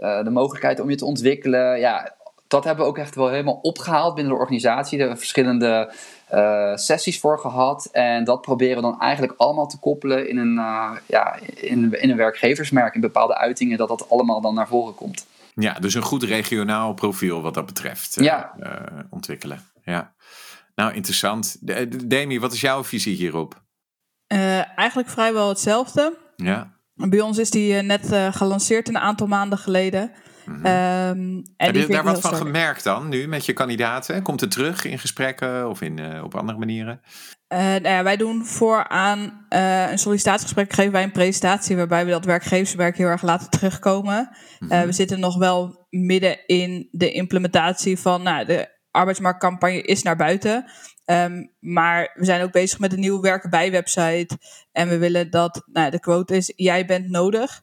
de mogelijkheid om je te ontwikkelen. Ja, dat hebben we ook echt wel helemaal opgehaald binnen de organisatie. Er verschillende uh, sessies voor gehad. En dat proberen we dan eigenlijk allemaal te koppelen in een, uh, ja, in, in een werkgeversmerk. In bepaalde uitingen, dat dat allemaal dan naar voren komt. Ja, dus een goed regionaal profiel wat dat betreft uh, ja. ontwikkelen. Ja. Nou, interessant. Demi, wat is jouw visie hierop? eigenlijk vrijwel hetzelfde. Ja. Bij ons is die net gelanceerd een aantal maanden geleden. Mm -hmm. Heb je daar wat van gemerkt dan nu met je kandidaten? Komt het terug in gesprekken of in, uh, op andere manieren? Uh, nou ja, wij doen vooraan uh, een sollicitatiegesprek, geven wij een presentatie waarbij we dat werkgeverswerk heel erg laten terugkomen. -hmm. we zitten nog wel midden in de implementatie van nou, de arbeidsmarktcampagne is naar buiten. Um, maar we zijn ook bezig met een nieuwe werken bij website. En we willen dat nou, de quote is: jij bent nodig.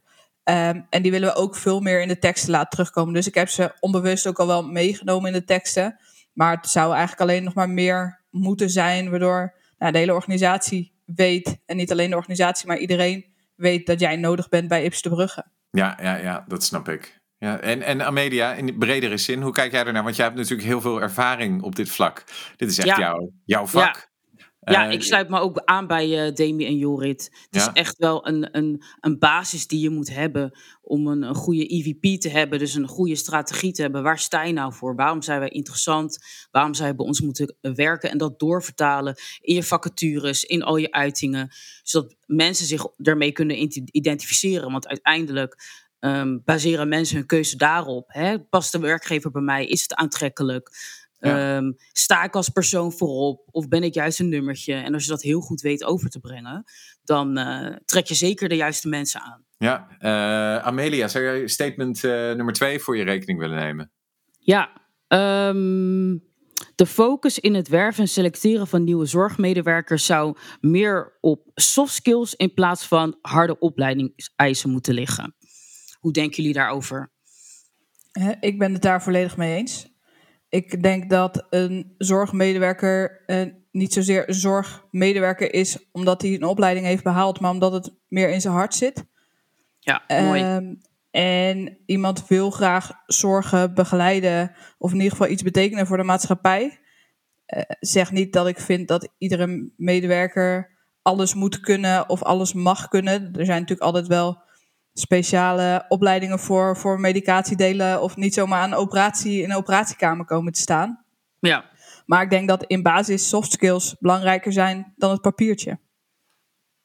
Um, en die willen we ook veel meer in de teksten laten terugkomen. Dus ik heb ze onbewust ook al wel meegenomen in de teksten. Maar het zou eigenlijk alleen nog maar meer moeten zijn, waardoor nou, de hele organisatie weet, en niet alleen de organisatie, maar iedereen weet dat jij nodig bent bij Ips de Brugge. Ja, ja, ja, dat snap ik. Ja, en, en Amelia, in bredere zin, hoe kijk jij ernaar? Want jij hebt natuurlijk heel veel ervaring op dit vlak. Dit is echt ja. jouw, jouw vak. Ja. Ja, eh, ik sluit me ook aan bij uh, Demi en Jorit. Het is echt wel een, een, een basis die je moet hebben om een, een goede EVP te hebben. Dus een goede strategie te hebben. Waar sta je nou voor? Waarom zijn wij interessant? Waarom zou je bij ons moeten werken? En dat doorvertalen in je vacatures, in al je uitingen. Zodat mensen zich ermee kunnen identificeren. Want uiteindelijk um, baseren mensen hun keuze daarop. Hè? Past de werkgever bij mij? Is het aantrekkelijk? Ja. Um, sta ik als persoon voorop of ben ik juist een nummertje? En als je dat heel goed weet over te brengen, dan uh, trek je zeker de juiste mensen aan. Ja, uh, Amelia, zou jij statement uh, nummer twee voor je rekening willen nemen? Ja, um, de focus in het werven en selecteren van nieuwe zorgmedewerkers zou meer op soft skills in plaats van harde opleidingseisen moeten liggen. Hoe denken jullie daarover? Ik ben het daar volledig mee eens. Ik denk dat een zorgmedewerker niet zozeer een zorgmedewerker is omdat hij een opleiding heeft behaald, maar omdat het meer in zijn hart zit. Ja, mooi. Uh, en iemand wil graag zorgen, begeleiden of in ieder geval iets betekenen voor de maatschappij. Uh, zeg niet dat ik vind dat iedere medewerker alles moet kunnen of alles mag kunnen. Er zijn natuurlijk altijd wel speciale opleidingen voor, voor medicatiedelen of niet zomaar aan een operatie in een operatiekamer komen te staan. Ja. Maar ik denk dat in basis soft skills belangrijker zijn dan het papiertje.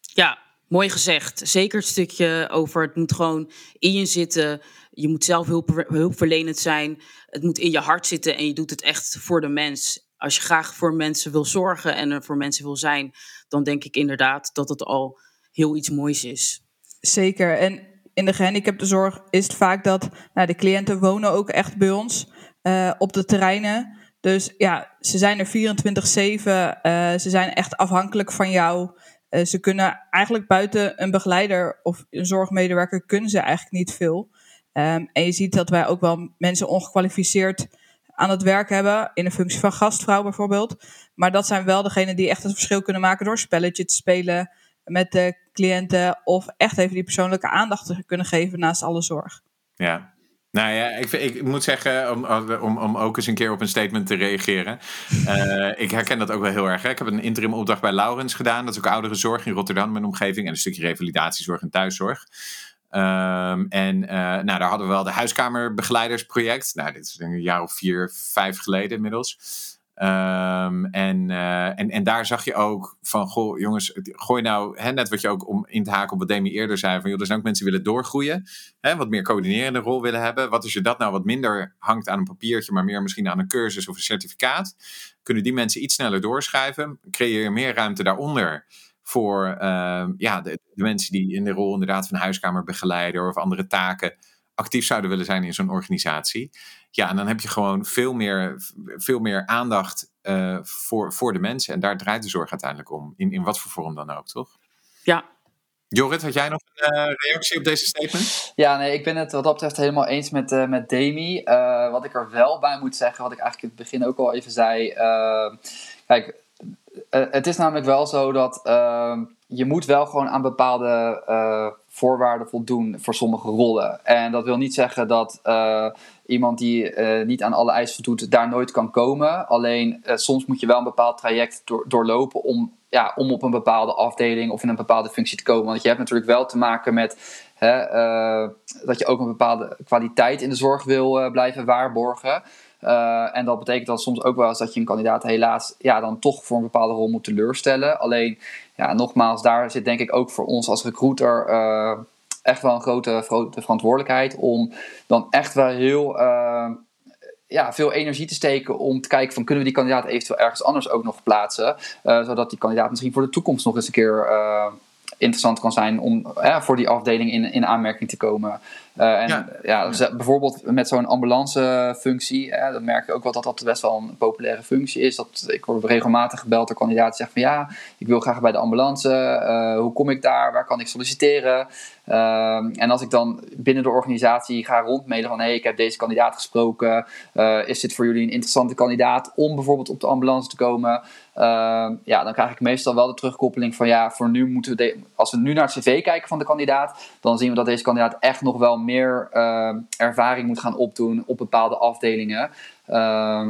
Ja, mooi gezegd. Zeker het stukje over het moet gewoon in je zitten. Je moet zelf hulp, hulpverlenend zijn. Het moet in je hart zitten en je doet het echt voor de mens. Als je graag voor mensen wil zorgen en er voor mensen wil zijn, dan denk ik inderdaad dat het al heel iets moois is. Zeker. En in de gehandicaptenzorg is het vaak dat nou, de cliënten wonen ook echt bij ons uh, op de terreinen. Dus ja, ze zijn er 24-7. Uh, eh, ze zijn echt afhankelijk van jou. ze kunnen eigenlijk buiten een begeleider of een zorgmedewerker kunnen ze eigenlijk niet veel. Ehm, en je ziet dat wij ook wel mensen ongekwalificeerd aan het werk hebben, in een functie van gastvrouw bijvoorbeeld. Maar dat zijn wel degenen die echt het verschil kunnen maken door spelletje te spelen met de cliënten of echt even die persoonlijke aandacht te kunnen geven naast alle zorg. Ja, nou ja, ik, ik moet zeggen, om, om, om ook eens een keer op een statement te reageren. Uh, [laughs] ik herken dat ook wel heel erg. Hè. Ik heb een interim opdracht bij Laurens gedaan. Dat is ook ouderenzorg in Rotterdam, mijn omgeving. En een stukje revalidatiezorg en thuiszorg. Um, en uh, nou, daar hadden we wel de huiskamerbegeleidersproject. Nou, dit is een jaar of vier, vijf geleden inmiddels. Um, en, uh, en, en daar zag je ook van, goh, jongens, gooi nou, hè, net wat je ook om in te haken op wat Demi eerder zei, van joh, er zijn ook mensen die willen doorgroeien, hè, wat meer coördinerende rol willen hebben. Wat als je dat nou wat minder hangt aan een papiertje, maar meer misschien aan een cursus of een certificaat, kunnen die mensen iets sneller doorschrijven, creëer je meer ruimte daaronder voor uh, ja, de, de, mensen die in de rol inderdaad van huiskamerbegeleider of andere taken actief zouden willen zijn in zo'n organisatie. Ja, en dan heb je gewoon veel meer, veel meer aandacht uh, voor, voor de mensen. En daar draait de zorg uiteindelijk om. In, in wat voor vorm dan ook, toch? Ja. Jorrit, had jij nog een uh, reactie op deze statement? Ja, nee, ik ben het wat dat betreft helemaal eens met, uh, met Demi. wat ik er wel bij moet zeggen, wat ik eigenlijk in het begin ook al even zei. kijk, het is namelijk wel zo dat je moet wel gewoon aan bepaalde voorwaarden voldoen voor sommige rollen. En dat wil niet zeggen dat uh, iemand die uh, niet aan alle eisen voldoet, daar nooit kan komen. Alleen soms moet je wel een bepaald traject door, doorlopen om, ja, om op een bepaalde afdeling of in een bepaalde functie te komen. Want je hebt natuurlijk wel te maken met hè, dat je ook een bepaalde kwaliteit in de zorg wil blijven waarborgen. Uh, en dat betekent dan soms ook wel eens dat je een kandidaat helaas ja, dan toch voor een bepaalde rol moet teleurstellen. Alleen, ja, nogmaals, daar zit denk ik ook voor ons als recruiter uh, echt wel een grote, grote verantwoordelijkheid om dan echt wel heel uh, ja, veel energie te steken om te kijken van kunnen we die kandidaat eventueel ergens anders ook nog plaatsen. zodat die kandidaat misschien voor de toekomst nog eens een keer interessant kan zijn om voor die afdeling in, in aanmerking te komen. Uh, en ja, ja eh, bijvoorbeeld met zo'n ambulancefunctie, uh, dan merk je ook wel dat dat best wel een populaire functie is. Dat, ik word regelmatig gebeld door kandidaten die zeggen van ja, ik wil graag bij de ambulance. Uh, hoe kom ik daar? Waar kan ik solliciteren? Ehm, en als ik dan binnen de organisatie ga rondmailen van hé, hey, ik heb deze kandidaat gesproken. is dit voor jullie een interessante kandidaat om bijvoorbeeld op de ambulance te komen? Ehm, ja, dan krijg ik meestal wel de terugkoppeling van ja, voor nu moeten we, als we nu naar het cv kijken van de kandidaat, dan zien we dat deze kandidaat echt nog wel meer uh, ervaring moet gaan opdoen op bepaalde afdelingen. Uh,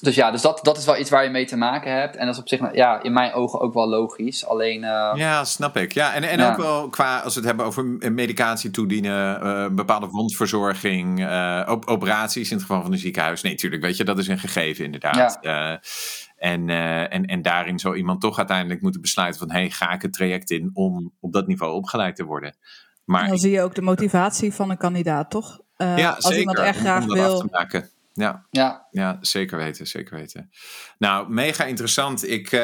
dus ja, dus dat, dat is wel iets waar je mee te maken hebt. En dat is op zich ja, in mijn ogen ook wel logisch. Alleen, uh, ja, snap ik. Ja, en, en ook wel qua, als we het hebben over medicatie toedienen, uh, bepaalde wondverzorging, uh, op, operaties in het geval van een ziekenhuis. Nee, natuurlijk, weet je, dat is een gegeven inderdaad. Ja. en, en, en daarin zou iemand toch uiteindelijk moeten besluiten van, hey, ga ik het traject in om op dat niveau opgeleid te worden. Maar dan zie je ook de motivatie van een kandidaat, toch? Uh, ja, als zeker. iemand echt graag wil. Ja. Ja. ja, zeker weten, zeker weten. Nou, mega interessant. Ik, uh,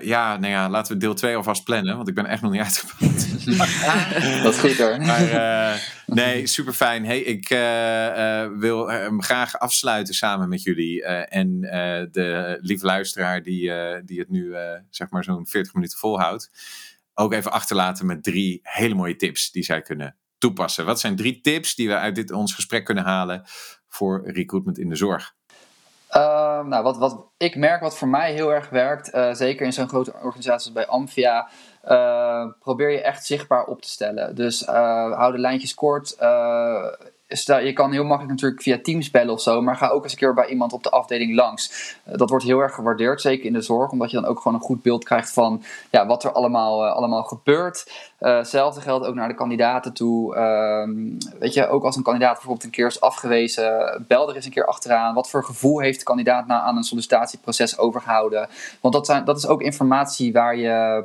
ja, nou ja, laten we deel 2 alvast plannen, want ik ben echt nog niet uitgepraat. [laughs] Dat is goed hoor. Maar, uh, nee, super fijn. Hey, ik uh, wil hem graag afsluiten samen met jullie en de lieve luisteraar die, die het nu zeg maar zo'n 40 minuten volhoudt ook even achterlaten met drie hele mooie tips die zij kunnen toepassen. Wat zijn drie tips die we uit dit ons gesprek kunnen halen voor recruitment in de zorg? Uh, nou, wat, wat ik merk, wat voor mij heel erg werkt, uh, zeker in zo'n grote organisatie als bij Amphia, uh, probeer je echt zichtbaar op te stellen. Dus hou de lijntjes kort je kan heel makkelijk natuurlijk via Teams bellen of zo, maar ga ook eens een keer bij iemand op de afdeling langs. Eh, dat wordt heel erg gewaardeerd, zeker in de zorg, omdat je dan ook gewoon een goed beeld krijgt van ja, wat er allemaal, uh, allemaal gebeurt. Uh, hetzelfde geldt ook naar de kandidaten toe. Uh, weet je, ook als een kandidaat bijvoorbeeld een keer is afgewezen, bel er eens een keer achteraan. Wat voor gevoel heeft de kandidaat nou aan een sollicitatieproces overgehouden? Want dat, zijn, dat is ook informatie waar je,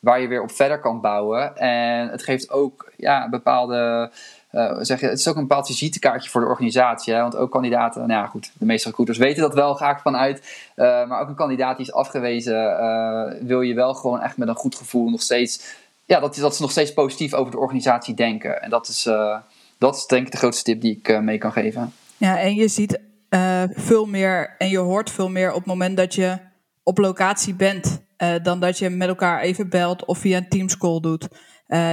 waar je weer op verder kan bouwen. En het geeft ook ja, bepaalde uh, zeg je, het is ook een bepaald visitekaartje voor de organisatie. Want ook kandidaten, nou ja, goed, de meeste recruiters weten dat wel, ga ik vanuit. Uh, maar ook een kandidaat die is afgewezen, uh, wil je wel gewoon echt met een goed gevoel nog steeds, ja, dat, dat ze nog steeds positief over de organisatie denken. En dat is, dat is denk ik de grootste tip die ik mee kan geven. Ja, en je ziet veel meer en je hoort veel meer op het moment dat je op locatie bent. dan dat je met elkaar even belt of via een Teams-call doet.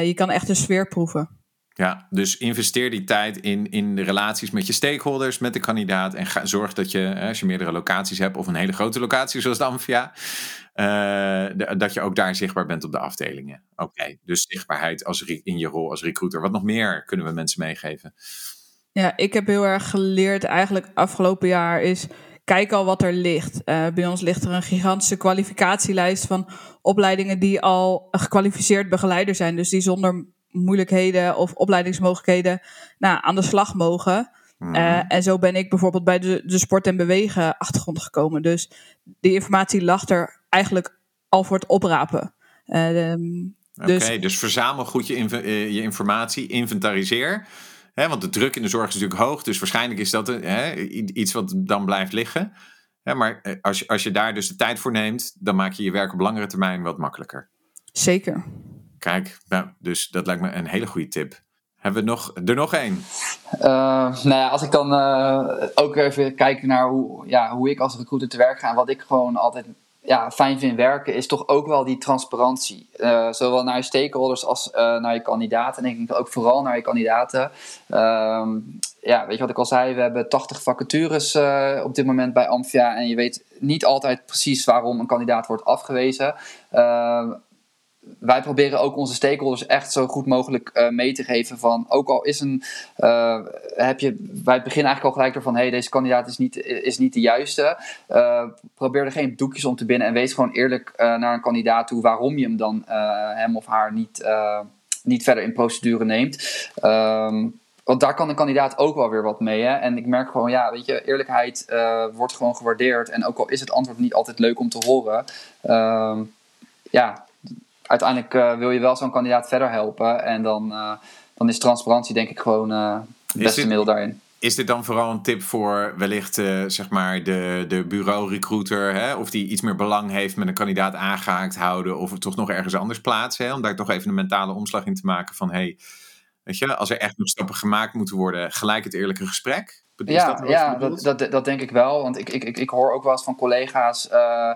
je kan echt een sfeer proeven. Ja, dus investeer die tijd in, in de relaties met je stakeholders, met de kandidaat. En zorg dat je, als je meerdere locaties hebt of een hele grote locatie zoals de Amphia, uh, dat je ook daar zichtbaar bent op de afdelingen. Oké, dus zichtbaarheid als, in je rol als recruiter. Wat nog meer kunnen we mensen meegeven? Ja, ik heb heel erg geleerd eigenlijk afgelopen jaar is kijk al wat er ligt. Uh, bij ons ligt er een gigantische kwalificatielijst van opleidingen die al gekwalificeerd begeleider zijn. Dus die zonder moeilijkheden of opleidingsmogelijkheden nou, aan de slag mogen. Mhm. Eh, en zo ben ik bijvoorbeeld bij de, de sport en bewegen achtergrond gekomen. Dus die informatie lag er eigenlijk al voor het oprapen. Uh, dus... Oké, dus verzamel goed je, eh, je informatie, inventariseer. Hè, want de druk in de zorg is natuurlijk hoog, dus waarschijnlijk is dat hè, iets wat dan blijft liggen. Hè, maar als je, als je daar dus de tijd voor neemt, dan maak je je werk op langere termijn wat makkelijker. Zeker. Kijk, dus dat lijkt me een hele goede tip. Hebben we nog, er nog één? Uh, nou ja, als ik dan uh, ook even kijk naar hoe, ja, hoe ik als recruiter te werk ga en wat ik gewoon altijd ja, fijn vind werken, is toch ook wel die transparantie. Uh, zowel naar je stakeholders als naar je kandidaten. En ik denk ook vooral naar je kandidaten. Ehm, ja, weet je wat ik al zei? We hebben 80 vacatures op dit moment bij Amphia. En je weet niet altijd precies waarom een kandidaat wordt afgewezen. Ehm, wij proberen ook onze stakeholders echt zo goed mogelijk uh, mee te geven van, ook al is een, uh, heb je, wij beginnen eigenlijk al gelijk door van, hey, deze kandidaat is niet, is niet de juiste. Uh, probeer er geen doekjes om te binnen en wees gewoon eerlijk naar een kandidaat toe waarom je hem dan, hem of haar niet, niet verder in procedure neemt. Um, want daar kan een kandidaat ook wel weer wat mee. Hè? En ik merk gewoon, ja, weet je, eerlijkheid wordt gewoon gewaardeerd. En ook al is het antwoord niet altijd leuk om te horen, uh, ja, uiteindelijk uh, wil je wel zo'n kandidaat verder helpen. En dan, uh, dan is transparantie denk ik gewoon uh, het beste dit, middel daarin. Is dit dan vooral een tip voor wellicht zeg maar de, de bureau-recruiter? Hè? Of die iets meer belang heeft met een kandidaat aangehaakt houden. Of het toch nog ergens anders plaatsen. Hè? Om daar toch even een mentale omslag in te maken van... Hey, weet je, als er echt nog stappen gemaakt moeten worden, gelijk het eerlijke gesprek. Is ja, dat, ja dat, dat, dat, denk ik wel. Want ik, ik, ik, ik hoor ook wel eens van collega's uh,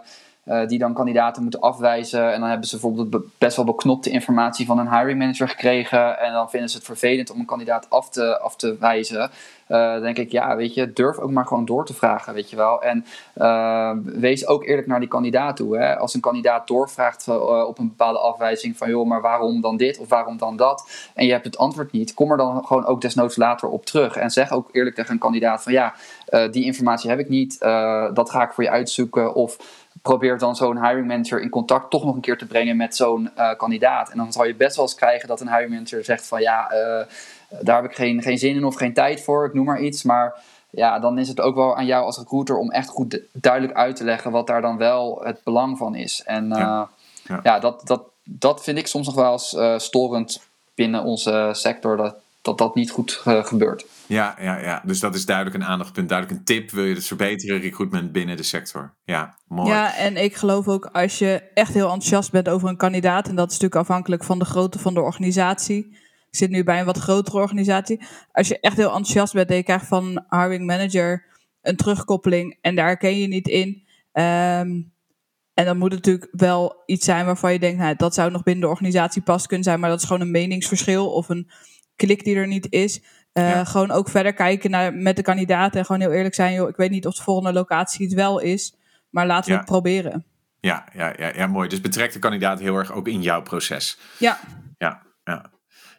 die dan kandidaten moeten afwijzen. En dan hebben ze bijvoorbeeld best wel beknopte informatie van een hiring manager gekregen. En dan vinden ze het vervelend om een kandidaat af te, af te wijzen. Uh, denk ik, ja, weet je, durf ook maar gewoon door te vragen, weet je wel. En uh, wees ook eerlijk naar die kandidaat toe. Hè. Als een kandidaat doorvraagt op een bepaalde afwijzing van, joh, maar waarom dan dit of waarom dan dat? En je hebt het antwoord niet, kom er dan gewoon ook desnoods later op terug. En zeg ook eerlijk tegen een kandidaat van, ja, die informatie heb ik niet, dat ga ik voor je uitzoeken. Of probeer dan zo'n hiring manager in contact toch nog een keer te brengen met zo'n uh, kandidaat. En dan zal je best wel eens krijgen dat een hiring manager zegt van ja, uh, daar heb ik geen, geen zin in of geen tijd voor, ik noem maar iets. Maar ja, dan is het ook wel aan jou als recruiter om echt goed duidelijk uit te leggen wat daar dan wel het belang van is. En uh, ja. Ja. ja, dat, dat, dat vind ik soms nog wel eens storend binnen onze sector, dat dat, dat niet goed gebeurt. Ja, ja, ja, dus dat is duidelijk een aandachtspunt, duidelijk een tip. Wil je het verbeteren, recruitment binnen de sector? Ja, mooi. Ja, en ik geloof ook als je echt heel enthousiast bent over een kandidaat, en dat is natuurlijk afhankelijk van de grootte van de organisatie. Ik zit nu bij een wat grotere organisatie. Als je echt heel enthousiast bent en je krijgt van hiring manager een terugkoppeling en daar ken je niet in. Um, en dan moet het natuurlijk wel iets zijn waarvan je denkt, nou, dat zou nog binnen de organisatie pas kunnen zijn, maar dat is gewoon een meningsverschil of een klik die er niet is. Uh, Gewoon ook verder kijken naar, met de kandidaten en gewoon heel eerlijk zijn. Joh, ik weet niet of de volgende locatie het wel is, maar laten we het proberen. Ja, ja, ja, ja, mooi. Dus betrek de kandidaat heel erg ook in jouw proces. Ja. Ja, ja.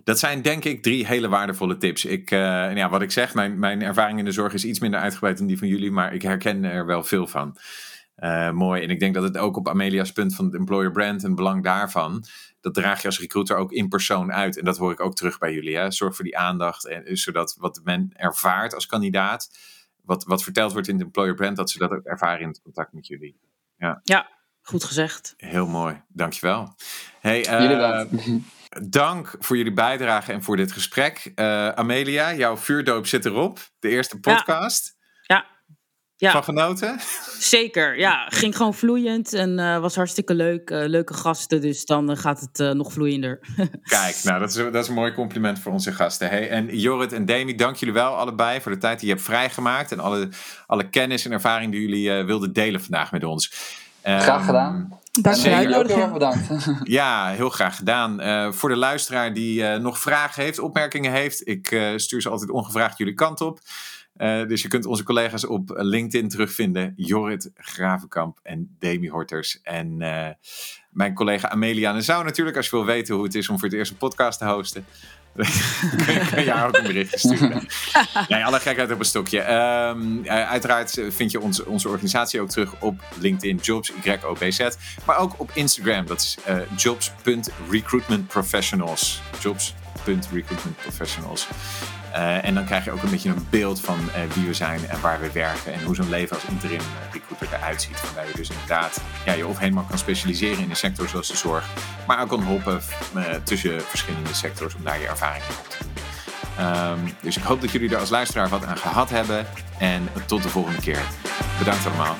Dat zijn denk ik drie hele waardevolle tips. Ik, uh, ja, wat ik zeg, mijn, mijn ervaring in de zorg is iets minder uitgebreid dan die van jullie, maar ik herken er wel veel van. Uh, mooi. En ik denk dat het ook op Amelia's punt van het employer brand en belang daarvan dat draag je als recruiter ook in persoon uit. En dat hoor ik ook terug bij jullie. Hè? Zorg voor die aandacht, en, zodat wat men ervaart als kandidaat, wat, wat verteld wordt in de employer brand, dat ze dat ook ervaren in het contact met jullie. Ja, ja goed gezegd. Heel mooi, dankjewel. Hey, uh, [laughs] dank voor jullie bijdrage en voor dit gesprek. Uh, Amelia, jouw vuurdoop zit erop. De eerste podcast. Ja. Ja. Van genoten? Zeker, ja. [laughs] Ging gewoon vloeiend en uh, was hartstikke leuk. Uh, leuke gasten, dus dan uh, gaat het nog vloeiender. [laughs] Kijk, nou, dat is, dat is een mooi compliment voor onze gasten. Hey, en Jorrit en Demi, dank jullie wel allebei voor de tijd die je hebt vrijgemaakt. En alle, alle kennis en ervaring die jullie wilden delen vandaag met ons. Graag gedaan. Dank voor de heel uitnodiging. bedankt. [laughs] Ja, heel graag gedaan. Eh, voor de luisteraar die eh, nog vragen heeft, opmerkingen heeft, ik eh, stuur ze altijd ongevraagd jullie kant op. Eh, dus je kunt onze collega's op LinkedIn terugvinden. Jorrit Gravenkamp en Demi Horters. En eh, mijn collega Amelia Nezau natuurlijk. Als je wil weten hoe het is om voor het eerst een podcast te hosten. [laughs] kun, je, kun je haar ook een berichtje sturen. [laughs] nee, alle gekheid op een stokje. Ehm, eh, uiteraard vind je onze, onze organisatie ook terug op LinkedIn, Jobs, YOBZ. Maar ook op Instagram, dat is eh, jobs.recruitmentprofessionals. Jobs.recruitmentprofessionals. Eh, en dan krijg je ook een beetje een beeld van eh, wie we zijn en waar we werken. En hoe zo'n leven als interim eh, recruiter eruit ziet. Waarbij je dus inderdaad ja, je of helemaal kan specialiseren in een sector zoals de zorg. Maar ook kan hoppen eh, tussen verschillende sectors om daar je ervaring in op te doen. Ehm, dus ik hoop dat jullie er als luisteraar wat aan gehad hebben. En tot de volgende keer. Bedankt allemaal.